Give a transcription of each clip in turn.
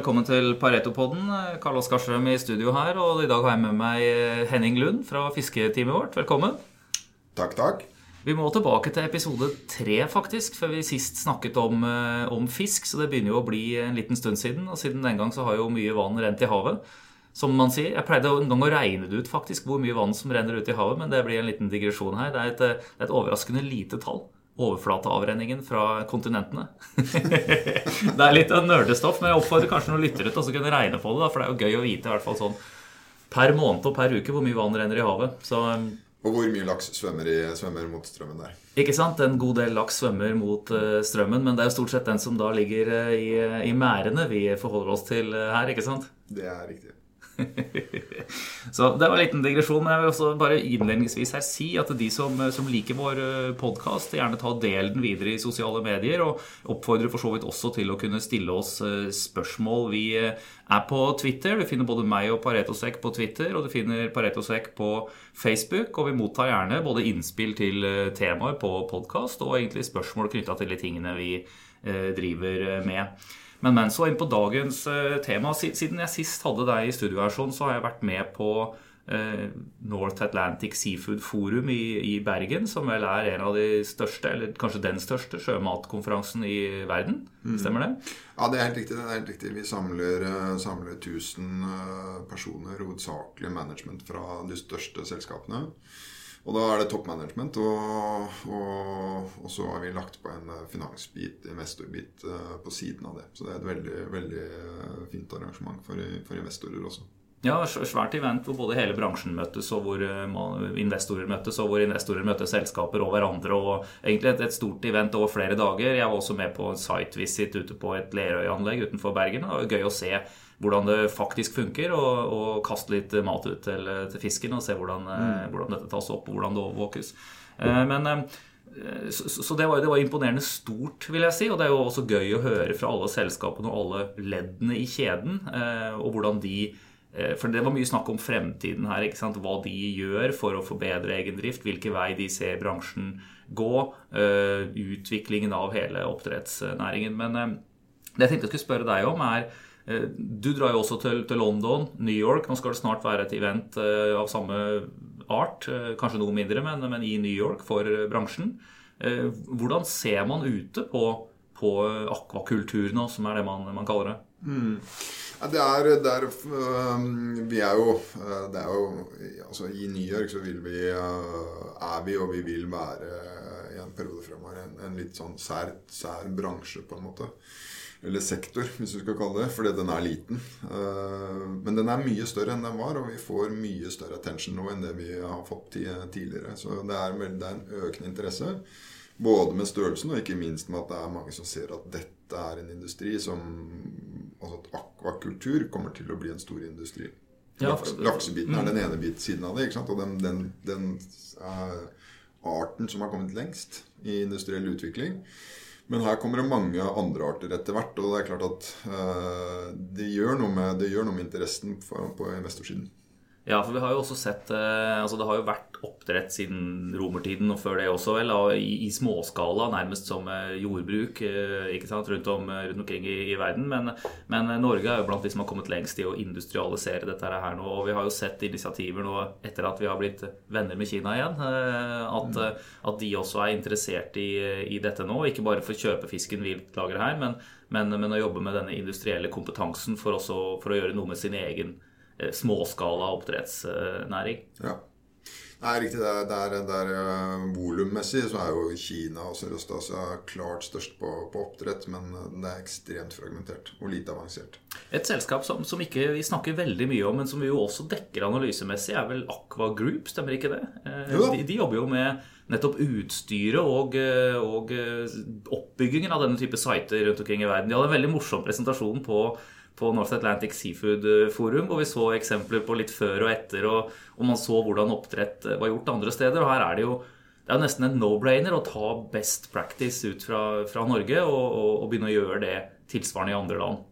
Velkommen til Pareto-podden. Karl Oskar Strøm i studio her. Og i dag har jeg med meg Henning Lund fra fisketeamet vårt. Velkommen. Takk, takk. Vi må tilbake til episode tre, faktisk, før vi sist snakket om, eh, om, fisk. Så det begynner jo å bli en liten stund siden. Og siden den gang så har jo mye vann rent i havet. Som man sier. Jeg pleide en gang å regne det ut faktisk hvor mye vann som renner ut i havet, men det blir en liten digresjon her. Det er et, eh, et overraskende lite tall overflateavrenningen fra kontinentene. det er litt nerdestoff, men jeg oppfordrer kanskje noen lyttere til å kunne regne på det. Da, for det er jo gøy å vite i hvert fall sånn per måned og per uke hvor mye vann renner i havet. Så, um, og hvor mye laks svømmer, i, svømmer, mot strømmen der. Ikke sant? En god del laks svømmer mot uh, strømmen, men det er jo stort sett den som da ligger uh, i, i merdene vi forholder oss til uh, her, ikke sant? Det er riktig. Så det var en liten digresjon. Men jeg vil også bare innledningsvis her si at de som, som liker vår eh, podkast, gjerne ta del den videre i sosiale medier. Og oppfordrer for så vidt også til å kunne stille oss eh, spørsmål. Vi eh, er på Twitter. Du finner både meg og Paretosek på Twitter, og du finner Paretosek på Facebook. Og vi mottar gjerne både innspill til temaer på podkast og egentlig spørsmål knytta til de tingene vi driver med. Men, men så inn på dagens uh, tema. Siden jeg sist hadde deg i studio her, sånn, så har jeg vært med på uh, North Atlantic Seafood Forum i, i, Bergen, som vel er en av de største, eller kanskje den største, sjømatkonferansen i verden. Mm. Stemmer det? Ja, det er helt riktig. Det er helt riktig. Vi samler, uh, samler 1000 personer, hovedsakelig management fra de største selskapene. Og da er det top management, og, og, og, så har vi lagt på en eh, finansbit, investorbit, eh, på siden av det. Så det er et veldig, veldig eh, fint arrangement for, for investorer også. Ja, svært event hvor både hele bransjen møttes, og hvor investorer møttes, og hvor investorer møtte selskaper og hverandre. og Egentlig et, et, stort event over flere dager. Jeg var også med på en site visit ute på et Lerøy-anlegg utenfor Bergen. Det var gøy å se hvordan det faktisk funker, og, og kaste litt mat ut til, til fisken og se hvordan, eh, mm. hvordan, dette tas opp, og hvordan det overvåkes. Eh, men eh, så, så det, var, det, var, imponerende stort, vil jeg si. Og det er jo også gøy å høre fra alle selskapene og alle leddene i kjeden. Og hvordan de For det var mye snakk om fremtiden her. ikke sant? Hva de gjør for å forbedre egen drift. Hvilken vei de ser bransjen gå. Utviklingen av hele oppdrettsnæringen. Men det jeg tenkte jeg skulle spørre deg om, er du drar jo også til, til, London, New York. Nå skal det snart være et event eh, av samme art, eh, kanskje noe mindre, men, men i New York for bransjen. Hvordan ser man ute på, på akvakultur nå, som er det man, man kaller det? Mm. Ja, det er, det er, Vi er jo, det er jo altså I New York så vil vi, er vi, og vi vil være i en periode fremover en, en litt sånn sær, sær bransje, på en måte. Eller sektor, hvis du skal kalle det, fordi den er liten. Eh, men den er mye større enn den var, og vi får mye større attention nå enn det vi har fått tidligere. Så det er, en økende interesse. Både med størrelsen og ikke minst med at det er mange som ser at dette er en industri som Altså at akvakultur kommer til å bli en stor industri. Ja, Laksebiten er den ene bit siden av det. Og den, den, den uh, arten som har kommet lengst i industriell utvikling. Men her kommer det mange andre arter etter hvert. Og det er klart at uh, det, gjør med, det, gjør noe med, interessen på, på investorsiden. Ja, for vi har jo også sett uh, altså Det har jo vært oppdrett siden romertiden og før det også, vel, i, i småskala, nærmest som eh, jordbruk eh, ikke sant, rundt, om, eh, rundt omkring i, i verden. Men, men, Norge er jo blant de som har kommet lengst i å industrialisere dette her nå. Og vi har jo sett initiativer nå etter at vi har blitt venner med Kina igjen, at, mm. at de også er interessert i, i, dette nå. Ikke bare for å kjøpe fisken vi lager her, men, men, men, å jobbe med denne industrielle kompetansen for, også, for å gjøre noe med sin egen småskala oppdrettsnæring. Ja. Nei, riktig. Det er, det er, uh, Volummessig så er jo Kina og Sørøst-Asia klart størst på, på, oppdrett, men eh, det er ekstremt fragmentert og lite avansert. Et selskap som, som, ikke vi snakker veldig mye om, men som vi jo også dekker analysemessig, er vel Aqua Group, stemmer ikke det? Eh, de, de, jobber jo med nettopp utstyret og, og oppbyggingen av denne type sider rundt omkring i verden. De hadde en veldig morsom presentasjon på på North Atlantic Seafood Forum, hvor vi så eksempler på litt før og etter, og, og man så hvordan oppdrett eh, var gjort andre steder. Og her er det jo det er nesten en no-brainer å ta best practice ut fra, fra Norge og, og, og, begynne å gjøre det tilsvarende i andre land.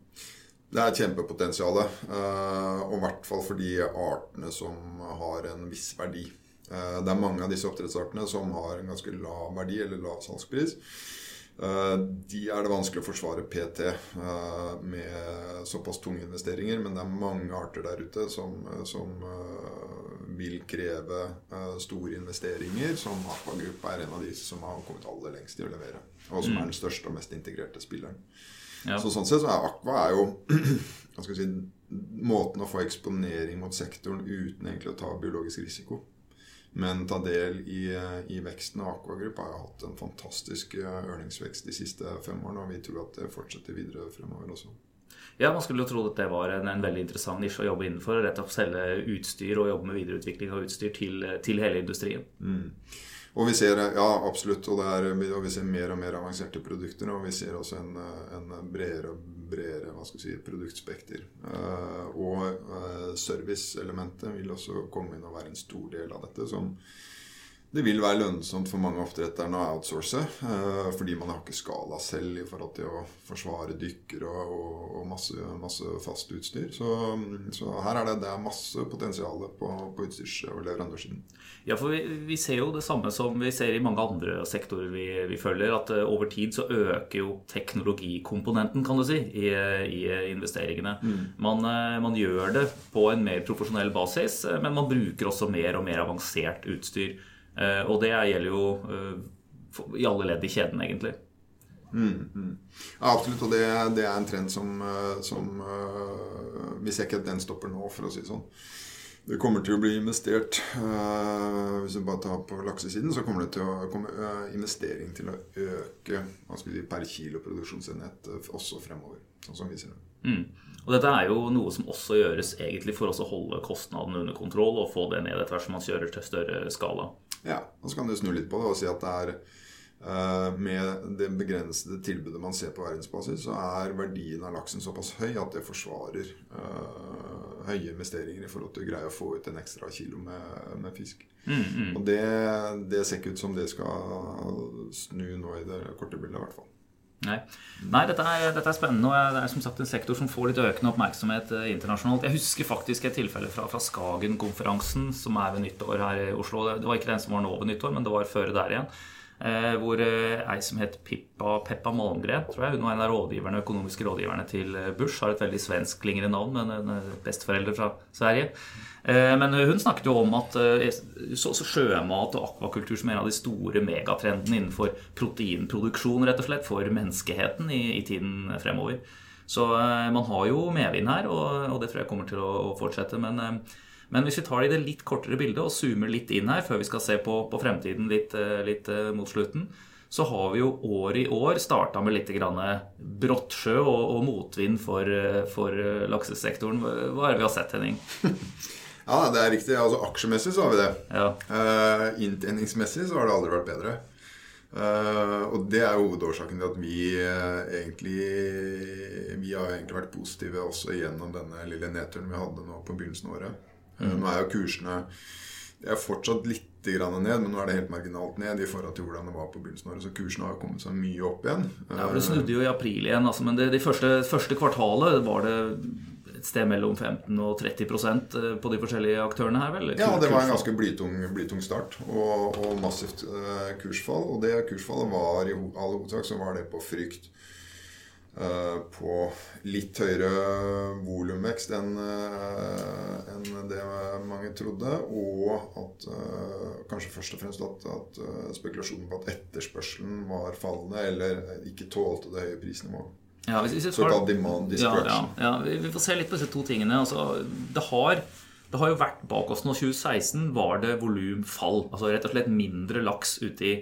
Det er kjempepotensial, eh, og i hvert fall for de artene som har en viss verdi. Eh, det er mange av disse oppdrettsartene som har en ganske lav verdi eller lav salgspris. Eh, de er det vanskelig å forsvare PT eh, med såpass tunge investeringer, men det er mange arter der ute som, som vil kreve store investeringer, som Aqua Group er en av de som har kommet aller lengst i å levere. Og som er den største og mest integrerte spilleren. Ja. Så sånn sett så er Aqua er jo si, måten å få eksponering mot sektoren uten egentlig å ta biologisk risiko. Men ta del i, i veksten. av Group har hatt en fantastisk ørningsvekst eh, de siste fem årene, og vi tror at det fortsetter videre fremover også. Ja, Man skulle jo tro at det var en, en veldig interessant nisje å jobbe innenfor. Rett og selge utstyr og jobbe med videreutvikling av utstyr til, til hele industrien. Mm. Og vi ser ja, absolutt, og, er, og, vi ser mer og mer avanserte produkter. Og vi ser også en, en bredere og bredere hva skal vi si, produktspekter. Uh, og uh, serviceelementet vil også komme inn og være en stor del av dette. som det vil være lønnsomt for mange oppdretterne å outsource, eh, fordi man har ikke skala selv i forhold til å forsvare dykker og, og, masse, masse, fast utstyr. Så, så, her er det, det er masse potensial på, på utstyrs- og leverandørsiden. Ja, for vi, vi, ser jo det samme som vi ser i mange andre sektorer vi, vi følger, at uh, over tid så øker jo teknologikomponenten, kan du si, i, i investeringene. Mm. Man, uh, man gjør det på en mer profesjonell basis, men man bruker også mer og mer avansert utstyr. Eh, og det gjelder jo eh, i alle ledd i kjeden, egentlig. Mm, mm. Ja, absolutt. Og det, det, er en trend som, eh, som Vi ser ikke at den stopper nå, for å si det sånn. Det kommer til å bli investert uh, Hvis du bare tar på laksesiden, så kommer det til å komme uh, investering til å øke si, per kilo produksjonsenhet uh, også fremover. Sånn som vi ser det. Mm. Og dette er jo noe som også gjøres egentlig for å holde kostnadene under kontroll og få det ned etter hvert som man kjører til større skala. Ja, og så kan du snu litt på det og si at det er uh, med det begrensede tilbudet man ser på verdensbasis, så er verdien av laksen såpass høy at det forsvarer uh, høye investeringer i forhold til å greie å få ut en ekstra kilo med, med fisk. Mm, mm. Og det, det, ser ikke ut som det skal snu nå i det korte bildet, i hvert fall. Nei, Nei dette, er, dette, er, spennende, og det er som sagt en sektor som får litt økende oppmerksomhet eh, internasjonalt. Jeg husker faktisk et tilfelle fra, fra Skagen-konferansen, som er ved nyttår her i Oslo. Det var ikke den som var nå ved nyttår, men det var før der igjen. Eh, hvor eh, ei som het Pippa, Peppa Malmgren, tror jeg, hun var en av rådgiverne, økonomiske rådgiverne til eh, Bush, har et veldig svenskklingende navn, men en besteforelder fra Sverige. Men hun snakket jo om at sjømat og akvakultur som en av de store megatrendene innenfor proteinproduksjon rett og slett for menneskeheten i, i tiden fremover. Så man har jo medvind her, og, og, det tror jeg kommer til å, å fortsette. Men, men, hvis vi tar det i det litt kortere bildet og zoomer litt inn her før vi skal se på, på fremtiden litt, litt mot slutten, så har vi jo år i år starta med litt grann brottsjø og, og motvind for, for laksesektoren. Hva er det vi har sett, Henning? Ja, det er riktig. Altså Aksjemessig så har vi det. Ja. Uh, inntjeningsmessig så har det aldri vært bedre. Uh, og det er jo hovedårsaken til at vi uh, egentlig Vi har egentlig vært positive også gjennom denne lille nedturen vi hadde nå på begynnelsen av året. Mm. nå er jo kursene Det er fortsatt litt ned, men nå er det helt marginalt ned i forhold til hvordan det var på begynnelsen av året. Så kursene har kommet seg mye opp igjen. Ja, for Det snudde jo i april igjen, altså, men det, de første, første kvartalet var det et sted mellom 15 og 30 eh, på de forskjellige aktørene her, vel? Ja, det var en ganske blytung, blytung start og, og massivt uh, kursfall. Og det kursfallet var i all hovedsak så var det på frykt uh, på litt høyere volumvekst enn uh, en trodde. Og at kanskje først og fremst at, at spekulasjonen på at etterspørselen var fallende eller ikke tålte det høye prisnivået. Ja, Såkalt demand destruction. Ja, ja, ja, vi får se litt på disse to tingene. Altså, det, har, det har jo vært bak oss nå. 2016 var det volumfall. Altså rett og slett mindre laks ute i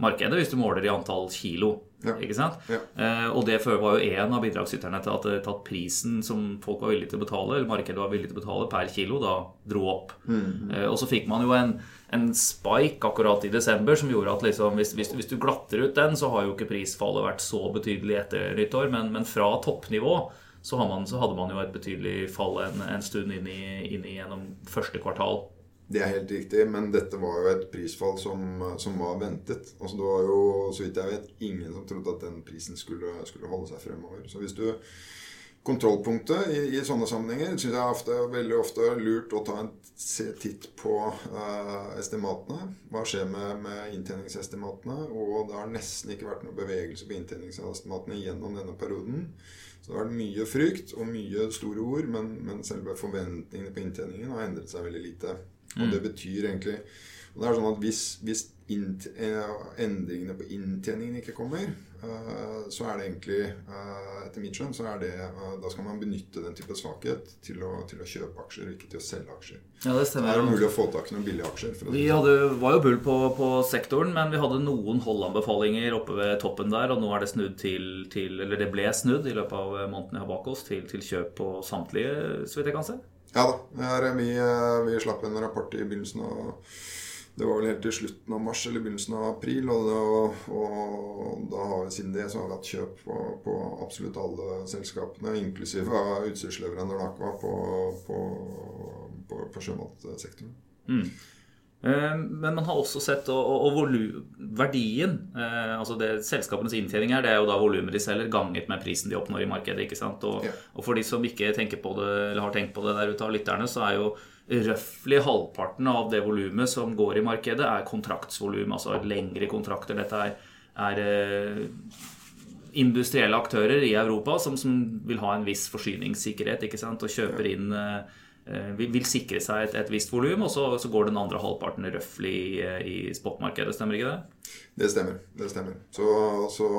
markedet hvis du måler i antall kilo. Ja. Ikke sant? Ja. Eh, og det var jo en av bidragsyterne til at, til tatt prisen som folk var villige til å betale, eller markedet var villig til å betale per kilo, da dro opp. Mm. Eh, og så fikk man jo en en spike akkurat i desember som gjorde at liksom, hvis, hvis, hvis, du glatter ut den, så har jo ikke prisfallet vært så betydelig etter nyttår. Men, men fra toppnivå så, man, så, hadde man jo et betydelig fall en, en stund inn i, inn i, gjennom første kvartal. Det er helt riktig, men dette var jo et prisfall som, som var ventet. Altså Det var jo, så vidt jeg vet, ingen som trodde at den prisen skulle, skulle holde seg fremover. Så hvis du kontrollpunktet i, i sånne sammenhenger syns jeg ofte, veldig ofte er lurt å ta en titt på uh, estimatene. Hva skjer med, med inntjeningsestimatene? Og det har nesten ikke vært noe bevegelse på inntjeningsestimatene gjennom denne perioden. Så det har vært mye frykt og mye store ord, men, men selve forventningene på inntjeningen har endret seg veldig lite. Og mm. det betyr egentlig og det er sånn at Hvis, hvis eh, endringene på inntjeningen ikke kommer, uh, så er det egentlig, uh, etter mitt skjønn, så er det uh, Da skal man benytte den type svakhet til å, til å kjøpe aksjer, ikke til å selge aksjer. Ja, det stemmer. Det er mulig å få tak i noen billige aksjer. vi sånn. hadde, var jo bull på, på, sektoren, men vi hadde noen holdanbefalinger oppe ved toppen der, og nå er det snudd til, til Eller det ble snudd i løpet av måneden jeg har bak oss, til, til kjøp på samtlige, så vidt jeg kan se. Ja da. Vi, vi slapp en rapport i begynnelsen av det var vel helt til slutten av mars eller begynnelsen av april. Og, det, og da har vi siden det så har vi hatt kjøp på, på absolutt alle selskapene, inklusiv av utstyrsleverandøren Aqua på, på, på sjømatsektoren. Mm. Eh, men man har også sett og, og, og verdien eh, altså det Selskapenes inntjening er, det er jo da volumet de selger, ganget med prisen de oppnår i markedet. ikke sant? Og, ja. og, for de som ikke tenker på det, eller har tenkt på det der ute av lytterne, så er jo røftlig halvparten av det volumet som går i markedet, er kontraktsvolum, altså lengre kontrakter. Dette er, er eh, industrielle aktører i Europa som, som, vil ha en viss forsyningssikkerhet ikke sant? og kjøper inn eh, vil, vil sikre seg et, et visst volum, og så, så, går den andre halvparten røftlig i, i spotmarkedet. Stemmer ikke det? Det stemmer. det stemmer. Så, så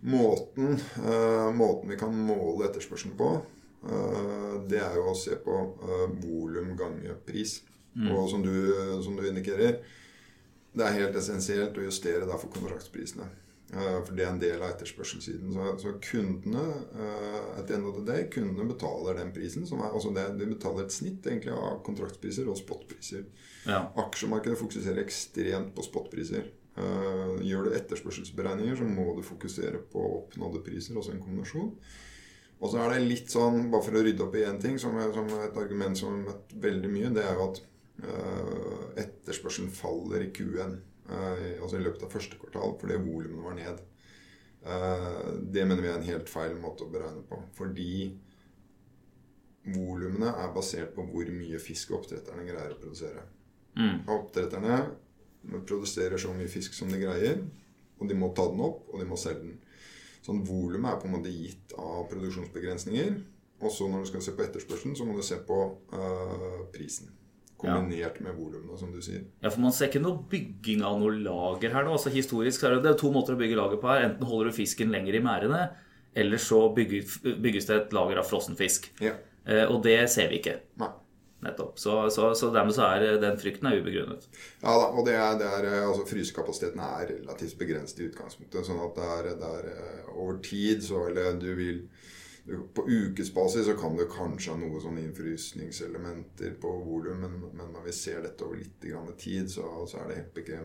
måten, uh, måten vi kan måle etterspørselen på, uh, det er jo å se på uh, volum ganger pris. Mm. Og som du, som du, indikerer, det er helt essensielt å justere derfor kontraktsprisene. Uh, for det er en del av etterspørselssiden. Så, så kundene uh, at the end of the day, kundene betaler den prisen. Som er, altså det, de betaler et snitt egentlig av kontraktpriser og spotpriser. Ja. Aksjemarkedet fokuserer ekstremt på spotpriser. Uh, gjør du etterspørselsberegninger, så må du fokusere på oppnådde priser, også en kombinasjon. Og så er det litt sånn, bare for å rydde opp i én ting, som, som, et argument som har møtt veldig mye, det er jo at etterspørselen faller i Q1. Uh, altså i løpet av første kvartal, fordi volumene var ned. Uh, det mener vi er en helt feil måte å beregne på. Fordi volumene er basert på hvor mye fisk oppdretterne greier å produsere. Mm. Oppdretterne produserer så mye fisk som de greier, og de må ta den opp, og de må selge den. Sånn Volumet er på en måte gitt av produksjonsbegrensninger. Og så når du skal se på etterspørselen, så må du se på uh, prisen. Kombinert ja. med volumene, som du sier. Ja, for Man ser ikke noe bygging av noe lager her. nå. Altså Historisk er det, det er to måter å bygge lager på her. Enten holder du fisken lenger i merdene, eller så bygges, bygges det et lager av frossen fisk. Ja. Eh, og det ser vi ikke. Nei. Nettopp. Så, så, så, dermed så er den frykten er ubegrunnet. Ja da, og det er, det er, altså Frysekapasiteten er relativt begrenset i utgangspunktet. sånn at det er, det er eh, over tid så Eller du vil på ukesbasis så kan det kanskje ha noen sånne innfrysningselementer på volum, men, men, når vi ser dette over litt grann tid, så, så, er det helt, ikke,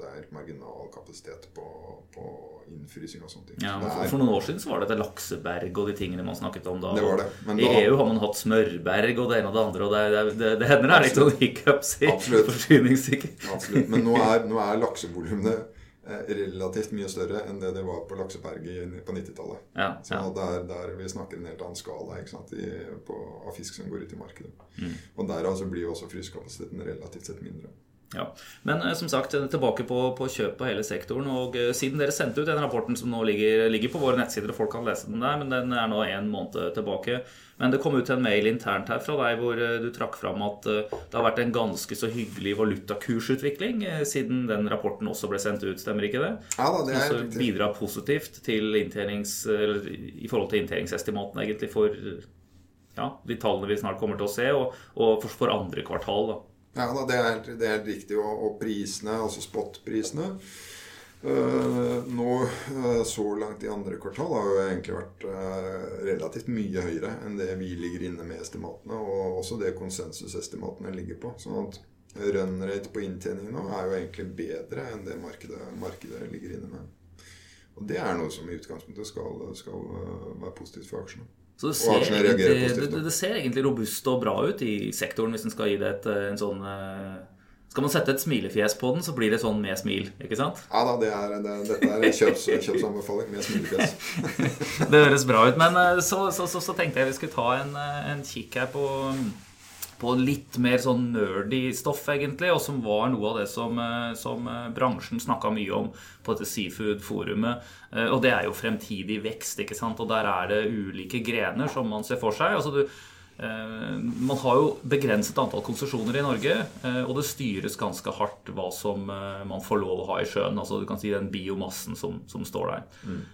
det er marginal kapasitet på, på innfrysing og sånne ting. Ja, for, er, for, noen år siden så var det dette lakseberg og de tingene man snakket om da. Det var det. I da, EU har man hatt smørberg og det ene og det andre, og det, det, det hender det er litt sånn hiccups i forsyningssikkerhet. Absolutt. Men nå er, nå er laksevolumene Eh, relativt mye større enn det det var på Lakseberget på 90-tallet. Ja, så ja. der, der vi snakker en helt annen skala I, på, av fisk som går ut i markedet. Mm. Og derav altså blir jo også frysekapasiteten relativt sett mindre. Ja, Men eh, som sagt, tilbake på, på kjøp på hele sektoren. og eh, Siden dere sendte ut den rapporten som nå ligger, ligger, på våre nettsider, og folk kan lese den der, men den er nå en måned tilbake. Men det kom ut en mail internt her fra deg hvor eh, du trakk fram at det har vært en ganske så hyggelig valutakursutvikling siden den rapporten også ble sendt ut, stemmer ikke det? Ja da, det er Som også bidrar positivt til i forhold til inntjeningsestimatene, egentlig, for ja, de tallene vi snart kommer til å se, og, og for, for andre kvartal. da. Ja, da, det, er det, er helt, riktig. Og, og prisene, altså spot-prisene uh, Nå uh, så langt i andre kvartal har jo egentlig vært uh, relativt mye høyere enn det vi ligger inne med estimatene, og også det konsensusestimatene ligger på. sånn at run rate på inntjening nå er jo egentlig bedre enn det markedet, markedet ligger inne med. Og det er noe som i utgangspunktet skal, skal være positivt for aksjene. Så det ser, egentlig, det, det ser, egentlig, robust og bra ut i sektoren, hvis en skal gi det et, en sånn eh, Skal man sette et smilefjes på den, så blir det sånn med smil. ikke sant? Ja da, det er, det, dette er kjøps, kjøpsanbefaling med smilefjes. det høres bra ut. Men eh, så, så, så, så, tenkte jeg vi skulle ta en, eh, en kikk her på, på litt mer sånn nerdy stoff, egentlig. Og som var noe av det som, eh, som bransjen snakka mye om på dette Seafood-forumet. Og det er jo fremtidig vekst, ikke sant. Og der er det ulike grener som man ser for seg. altså du Eh, man har jo begrenset antall konsesjoner i Norge, eh, og det styres ganske hardt hva som eh, man får lov å ha i sjøen. Altså du kan si den biomassen som, som står der. Mm.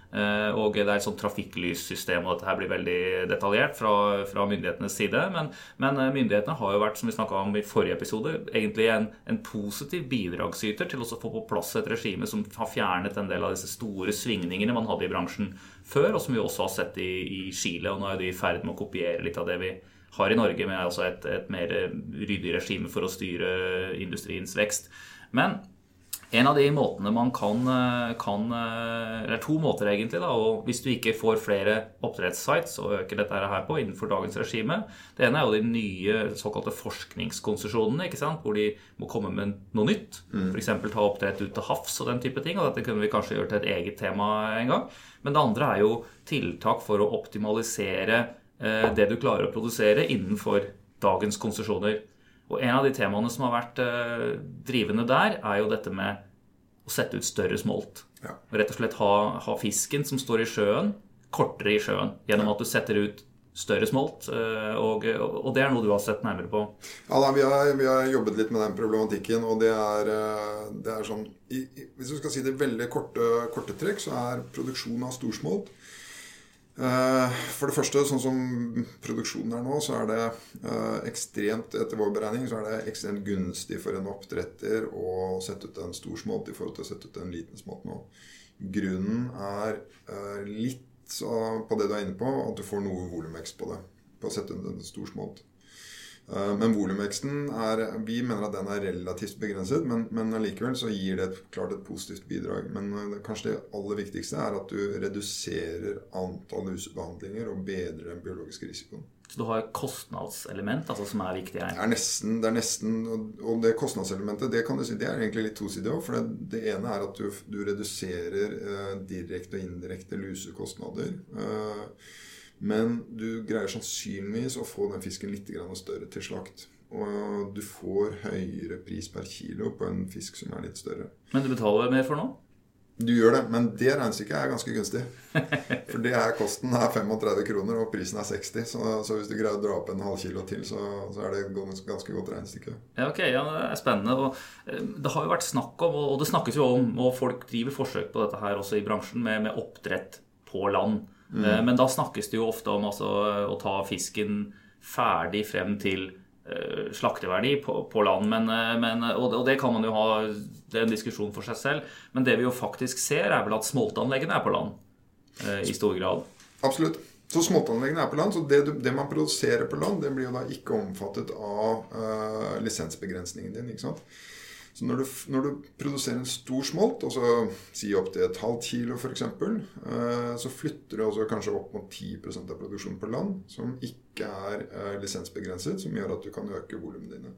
Og det er et sånt trafikklyssystem, og dette her blir veldig detaljert fra, fra myndighetenes side. Men, men, myndighetene har jo vært, som vi snakka om i forrige episode, egentlig en, en positiv bidragsyter til å få på plass et regime som har fjernet en del av disse store svingningene man hadde i bransjen før, og som vi også har sett i, i Chile. Og nå er de i ferd med å kopiere litt av det vi har i Norge, med altså et, et, mer ryddig regime for å styre industriens vekst. Men en av de måtene man kan, kan Eller to måter, egentlig. da, og Hvis du ikke får flere oppdrettssites og øker dette her på innenfor dagens regime Det ene er jo de nye såkalte forskningskonsesjonene, hvor de må komme med noe nytt. Mm. F.eks. ta oppdrett ut til havs og den type ting. og Dette kunne vi kanskje gjøre til et eget tema en gang. Men det andre er jo tiltak for å optimalisere Eh, det du klarer å produsere innenfor dagens konsesjoner. Og En av de temaene som har vært eh, drivende der, er jo dette med å sette ut større smolt. Ja. Rett og slett ha, ha, fisken som står i sjøen, kortere i sjøen. Gjennom ja. at du setter ut større smolt. Eh, og, og, det er noe du har sett nærmere på? Ja, da, vi, har, vi, har, jobbet litt med den problematikken. Og det er, det er sånn i, Hvis du skal si det veldig korte, korte trekk, så er produksjon av storsmolt Eh, for det første, sånn som produksjonen er nå, så er det eh, ekstremt etter vår beregning, så er det ekstremt gunstig for en oppdretter å sette ut en stor smolt i forhold til å sette ut en liten smolt nå. Grunnen er eh, litt på det du er inne på, at du får noe volumvekst på det. På å sette ut en stor smolt. Eh, men volumveksten er Vi mener at den er relativt begrenset, men, men allikevel så gir det et, klart et positivt bidrag. Men eh, kanskje det aller viktigste er at du reduserer antall lusebehandlinger og bedrer den biologiske risikoen. Så du har et kostnadselement altså, som er viktig her? Det er nesten, det er nesten og det kostnadselementet det kan du si, det er egentlig litt tosidig òg. For det, det, ene er at du, du reduserer eh, direkte og indirekte lusekostnader. Eh, men du greier sannsynligvis å få den fisken litt større til slakt. Og du får høyere pris per kilo på en fisk som er litt større. Men du betaler mer for noe? Du gjør det, men det regnestykket er ganske gunstig. For det er kosten er 35 kroner, og prisen er 60. Så, så hvis du greier å dra opp en halv kilo til, så, så er det et ganske godt regnestykke. Ja, ok, ja, Det er spennende. Og eh, det har jo vært snakk om, og det snakkes jo om, og folk driver forsøk på dette her også i bransjen, med, med oppdrett på land. Mm. Eh, men da snakkes det jo ofte om altså, å ta fisken ferdig frem til uh, slakteverdi på, på land. Men, uh, men, og, og, det kan man jo ha Det er en diskusjon for seg selv. Men det vi jo faktisk ser, er vel at smoltanleggene er på land uh, i stor grad. Absolutt. Så smoltanleggene er på land. Så det, det, man produserer på land, det blir jo da ikke omfattet av lisensbegrensningen din. ikke sant? Så når du, når du, produserer en stor smolt, altså si opptil et halvt kilo f.eks., eh, så flytter du altså kanskje opp mot 10% av produksjonen på land, som ikke er eh, lisensbegrenset, som gjør at du kan øke volumene dine.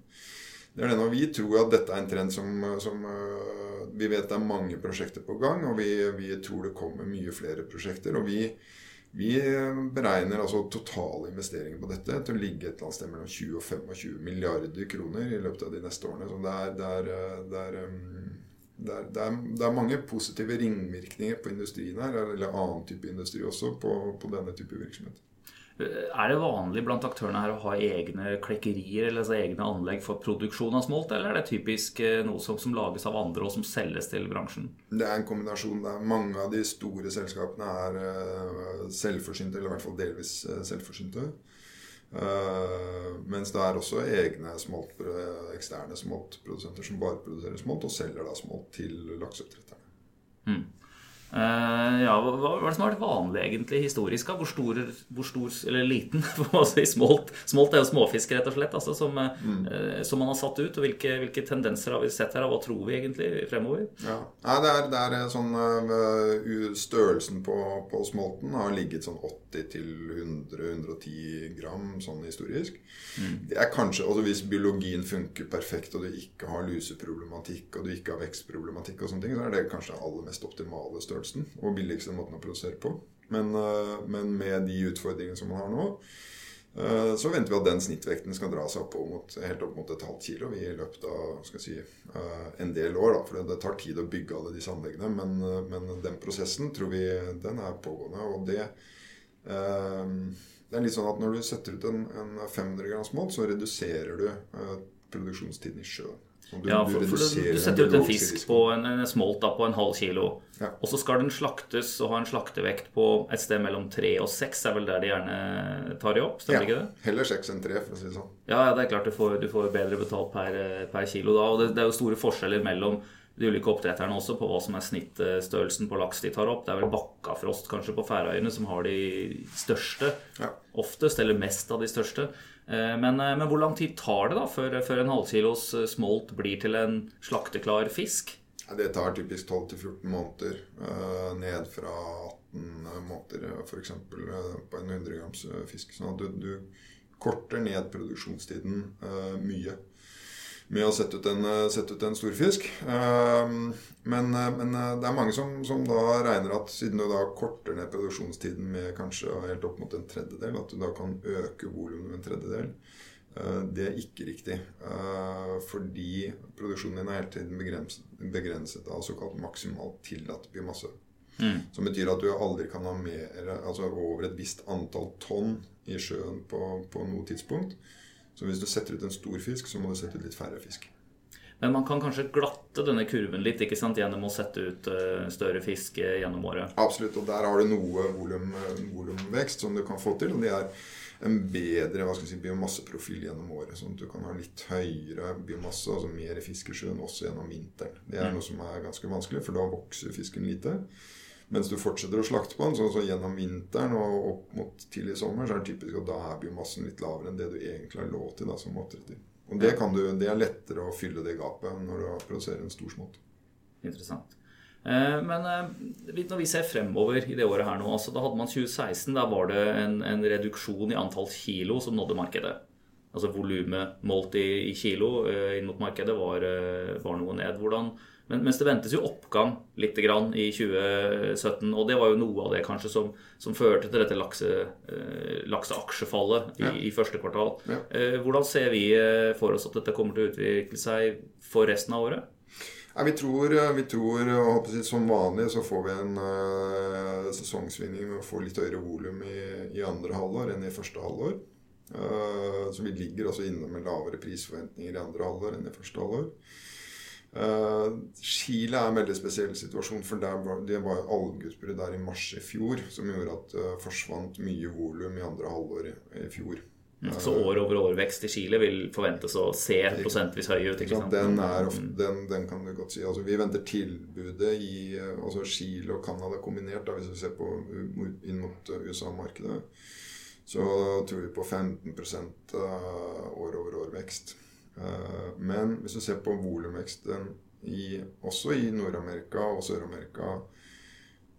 Det er det når Vi tror at dette er en trend som, som eh, Vi vet det er mange prosjekter på gang, og vi, vi tror det kommer mye flere prosjekter. og vi vi beregner altså totale investeringer på dette til å ligge et eller annet sted mellom 20 og 25 milliarder kroner i løpet av de neste årene. Så det er, det er, det er, det er, det er, det er mange positive ringvirkninger på industrien her, eller annen type industri også, på, på denne type virksomhet. Er det vanlig blant aktørene her å ha egne klekkerier eller altså egne anlegg for produksjon av smolt, eller er det typisk eh, noe som, som, lages av andre og som selges til bransjen? Det er en kombinasjon. Der. Mange av de store selskapene er uh, selvforsynte, eller i hvert fall delvis uh, selvforsynte. Mens det er også egne smolt, eksterne smoltprodusenter som bare produserer smolt, og selger da smolt til lakseoppdretterne. Mm. Uh, ja, hva, er det som har vært vanlig egentlig historisk? Hvor stor, hvor stor eller liten si, smolt, smolt er jo småfisk, rett og slett, altså, som, mm. uh, som, man har satt ut. og hvilke, hvilke, tendenser har vi sett her, og hva tror vi egentlig fremover? Ja, Nei, det, er, det er sånn Størrelsen på, på, smolten har ligget sånn 80-100-110 gram sånn historisk. Mm. Det er kanskje, altså Hvis biologien funker perfekt, og du ikke har luseproblematikk, og du ikke har vekstproblematikk, og sånne ting, så er det kanskje aller mest optimale størrelse størrelsen og billigste måten å produsere på. Men, eh, men, med de utfordringene som man har nå, eh, så venter vi at den snittvekten skal dra seg opp mot, helt opp mot et halvt kilo i løpet av si, eh, en del år. Da, for det tar tid å bygge alle disse anleggene. Men, men den prosessen tror vi den er pågående. Og det, det er litt sånn at når du setter ut en, en 500 grams mål, så reduserer du produksjonstiden i sjøen. Du, ja, for, for du, du, setter ut en fisk på en, en smolt da, på en halv kilo. Ja. Og så skal den slaktes og ha en slaktevekt på et sted mellom tre og seks. er vel der de gjerne tar de opp? Stemmer ja. ikke det? Heller seks enn tre, for å si det sånn. Ja, ja det er klart du får, du får bedre betalt per, per, kilo da. Og det, det, er jo store forskjeller mellom de ulike oppdretterne også på hva som er snittstørrelsen på laks de tar opp. Det er vel Bakkafrost kanskje på Færøyene som har de største ja. oftest, eller mest av de største. Eh, men, eh, men, hvor lang tid tar det da før, før en halvkilos eh, smolt blir til en slakteklar fisk? Det tar typisk 12-14 måneder. Ned fra 18 måneder f.eks. på en 100 grams fisk. Sånn at du, du korter ned produksjonstiden mye med å sette ut en, eh, sette ut en stor fisk. Ehm, men, eh, men, eh, det er mange som, som, da regner at siden du da korter ned produksjonstiden med kanskje helt opp mot en tredjedel, at du da kan øke volumet med en tredjedel. Det er ikke riktig. Fordi produksjonen din er hele tiden begrenset, begrenset av såkalt maksimalt tillatt biomasse. Mm. Som betyr at du aldri kan ha mer, altså over et visst antall tonn i sjøen på, på noe tidspunkt. Så hvis du setter ut en stor fisk, så må du sette ut litt færre fisk. Men man kan kanskje glatte denne kurven litt ikke sant, gjennom å sette ut uh, større fisk uh, gjennom året? Absolutt. Og der har du noe volum, eh, volumvekst som du kan få til. Og det er en bedre hva skal si, biomasseprofil gjennom året. Sånn at du kan ha litt høyere biomasse, altså mer fisk i sjøen, også gjennom vinteren. Det er mm. noe som er ganske vanskelig, for da vokser fisken lite. Mens du fortsetter å slakte på den, sånn så gjennom vinteren og opp mot tidlig sommer, så er det typisk at da er biomassen litt lavere enn det du egentlig har lov til da, som oppdretter. Og det, du, det, er lettere å fylle det gapet når du produserer en stor smått. Interessant. Eh, men eh, når vi ser fremover i det året her nå, altså da hadde man 2016. Da var det en, en reduksjon i antall kilo som nådde markedet. Altså volumet målt i, i, kilo eh, inn mot markedet var, var noe ned. Hvordan, men, mens det ventes jo oppgang litt grann i 2017. Og det var jo noe av det kanskje som, som førte til dette lakse, eh, lakseaksjefallet i, ja. i, første kvartal. Ja. Eh, hvordan ser vi eh, for oss at dette kommer til å utvikle seg for resten av året? Ja, vi tror, vi tror Som vanlig så får vi en uh, sesongsvingning med å få litt høyere volum i, i, andre halvår enn i første halvår. Uh, så vi ligger altså inne med lavere prisforventninger i andre halvår enn i første halvår. Uh, Chile er en veldig spesiell situasjon, for var, det var algeutbrudd der i mars i fjor som gjorde at det uh, forsvant mye volum i andre halvår i, i fjor. Mm, så år over år-vekst i Chile vil forventes å se prosentvis høy ut? ikke sant? Den, er ofte, mm. den, den, kan du godt si. Altså, vi venter tilbudet i altså Chile og Canada kombinert, da, hvis vi ser på inn mot USA-markedet. Så tror vi på 15% år over år-vekst. Eh, men hvis du ser på volumveksten også i Nord-Amerika og Sør-Amerika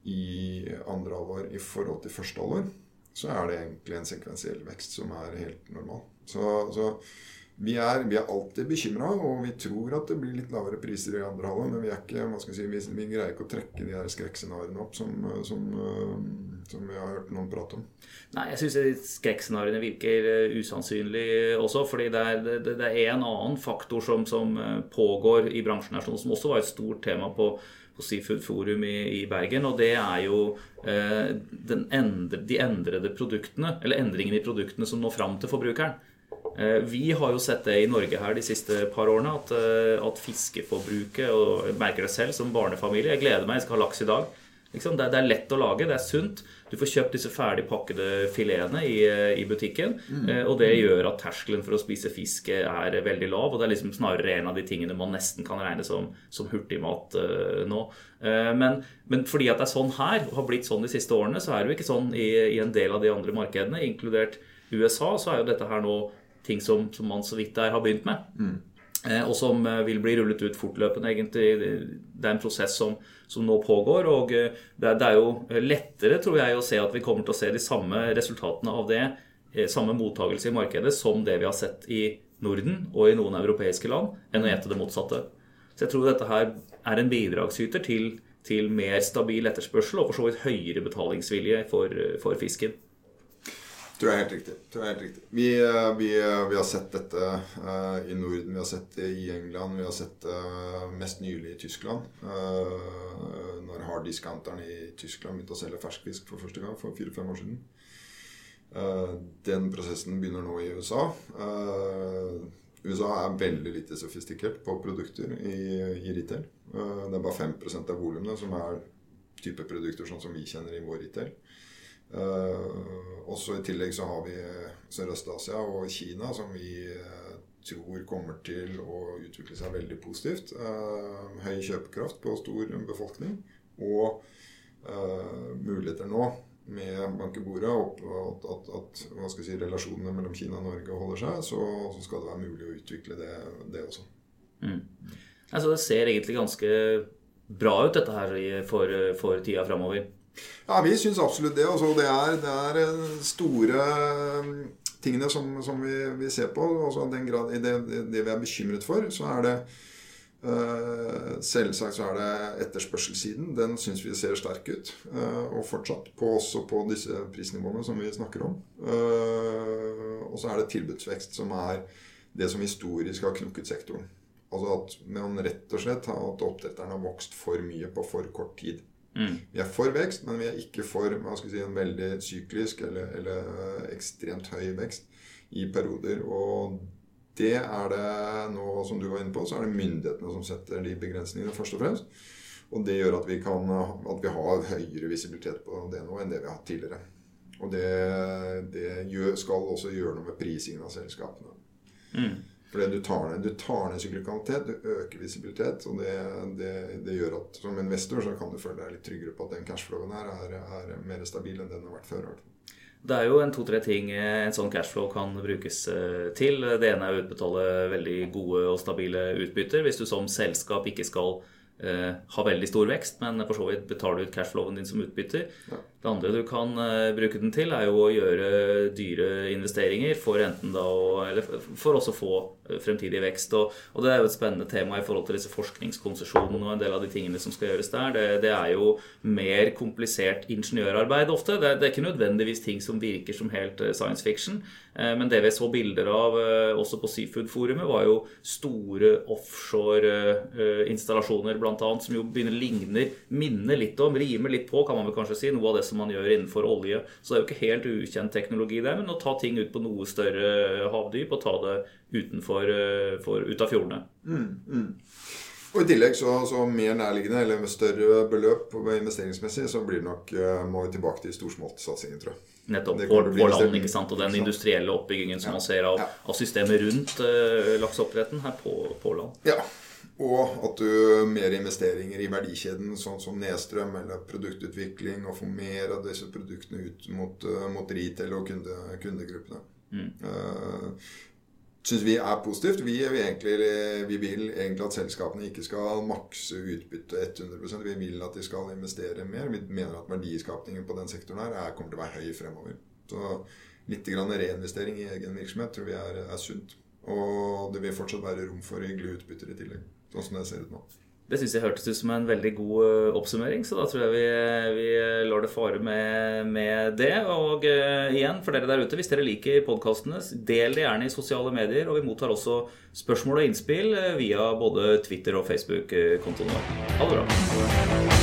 i andre halvår i forhold til første halvår, så er det egentlig en sekvensiell vekst som er helt normal. Så, så vi er, vi er, alltid bekymra, og vi tror at det blir litt lavere priser i andre halvår. Men vi, ikke, si, vi, vi, greier ikke å trekke de der skrekkscenarioene opp som, som, som, vi har hørt noen prate om. Nei, jeg syns skrekkscenarioene virker usannsynlige usannsynlig også. fordi det er, det, det er en annen faktor som, som, eh, pågår i bransjen her, som også var et stort tema på på Seafood Forum i, i, Bergen. Og det er jo eh, endre, de endrede produktene, eller endringene i produktene som når fram til forbrukeren. Eh, vi har jo sett det i Norge her de siste par årene, at, eh, at fiskeforbruket Og jeg merker det selv som barnefamilie. Jeg gleder meg, jeg skal ha laks i dag. Det er lett å lage, det er sunt. Du får kjøpt disse ferdig pakkede filetene i, i butikken. Mm. Og det gjør at terskelen for å spise fisk er veldig lav. Og det er liksom snarere en av de tingene man nesten kan regne som, som hurtigmat uh, nå. Uh, men, men, fordi at det er sånn her, og har blitt sånn de siste årene, så er det jo ikke sånn i, i en del av de andre markedene, inkludert USA, så er jo dette her nå ting som, som man så vidt der har begynt med. Mm. Eh, og som eh, vil bli rullet ut fortløpende, egentlig. Det er en prosess som, som nå pågår. Og eh, det er, det er, jo lettere, tror jeg, å se at vi kommer til å se de samme resultatene av det, samme mottagelse i markedet, som det vi har sett i Norden og i noen europeiske land, enn å gjette det motsatte. Så jeg tror dette her er en bidragsyter til, til mer stabil etterspørsel og for så vidt høyere betalingsvilje for, for fisken. Tror jeg er helt riktig. Tror jeg er helt riktig. Vi, eh, vi, eh, vi, har sett dette uh, i Norden, vi har sett det i England, vi har sett det mest nylig i Tyskland. Når harddiscounteren i Tyskland begynte å selge ferskfisk for første gang for fire-fem år siden. den prosessen begynner nå i USA. USA er veldig lite sofistikert på produkter i, i retail. det er bare 5% av volumene som er type produkter sånn som vi kjenner i vår retail. Uh, også I tillegg så har vi Sørøst-Asia og Kina, som vi uh, tror kommer til å utvikle seg veldig positivt. Høy kjøpekraft på stor befolkning. Og muligheter nå med bankebordet og at, at, at, at si, relasjonene mellom Kina og Norge holder seg, så, så, skal det være mulig å utvikle det, det også. Mm. Altså, det ser egentlig ganske bra ut, dette her for, for tida framover. Ja, vi syns absolutt det. Altså, det, er, det er eh, store eh, tingene som, som vi, vi, ser på. Altså, grad, det, det, vi er bekymret for, så er det uh, Selvsagt så er det etterspørselssiden. Den syns vi ser sterk ut. Uh, og fortsatt. På, også på disse prisnivåene som vi snakker om. Uh, og så er det tilbudsvekst, som er det som historisk har knukket sektoren. Altså at man rett og slett at oppdretterne har vokst for mye på for kort tid. Mm. Vi er for vekst, men vi er ikke for si, en veldig syklisk eller, eller ekstremt høy vekst i perioder. Og det er det nå, som du var inne på, så er det myndighetene som setter de begrensningene først og fremst. Og det gjør at vi, kan, at vi har høyere visibilitet på det nå enn det vi har hatt tidligere. Og det, det gjør, skal også gjøre noe med prisingen av selskapene. Mm. Fordi du tar ned, du tar ned syklikalitet, du øker visibilitet. Og det, det, det, gjør at som investor så kan du føle deg litt tryggere på at den cashflowen her er, er mer stabil enn den har vært før. Det er jo en to-tre ting en sånn cashflow kan brukes eh, til. Det ene er å utbetale veldig gode og stabile utbytter. Hvis du som selskap ikke skal eh, ha veldig stor vekst, men for så vidt betaler du ut cashflowen din som utbytter. Ja. Det andre du kan uh, bruke den til, er jo å gjøre dyre investeringer for enten da Eller for også å få uh, fremtidig vekst. Og, det er jo et spennende tema i forhold til disse forskningskonsesjonene og en del av de tingene som skal gjøres der. Det, er jo mer komplisert ingeniørarbeid ofte. Det, det, er ikke nødvendigvis ting som virker som helt uh, science fiction. Men det vi så bilder av også på Seafood-forumet, var jo store offshore installasjoner bl.a. som jo begynner ligner, minner litt om, rimer litt på, kan man vel kanskje si, noe av det som som man gjør innenfor olje. Så det er jo ikke helt ukjent teknologi der, men å ta ting ut på noe større havdyp og ta det utenfor, eh, for, ut av fjordene. Mm, mm. Og I tillegg så, så, mer nærliggende, eller med større beløp investeringsmessig, så blir det nok, eh, må vi tilbake til storsmoltsatsingen, tror jeg. Nettopp. På, på land, ikke sant? Og den industrielle oppbyggingen som ja. man ser av, ja. av systemet rundt uh, lakseoppdretten her på, på land. Ja, og at du mer investeringer i verdikjeden, sånn som nedstrøm eller produktutvikling, og få mer av disse produktene ut mot, uh, mot retail og kunde, kundegruppene. Mm. Uh, syns vi er positivt. Vi, vi, egentlig, vi, vil egentlig at selskapene ikke skal makse utbyttet 100% Vi vil at de skal investere mer. Vi mener at verdiskapningen på den sektoren her er, kommer til å være høy fremover. Så litt grann reinvestering i egen virksomhet tror vi er, er sunt. Og det vil fortsatt være rom for hyggelige utbytter i tillegg sånn det ser ut nå. Det syns jeg hørtes ut som en veldig god eh, oppsummering, så da tror jeg vi, vi lar det fare med, med det. Og uh, igjen, for dere der ute, hvis dere liker podkastene, del det gjerne i sosiale medier. Og vi mottar også spørsmål og innspill via både Twitter og Facebook-kontoen vår. Ha det bra.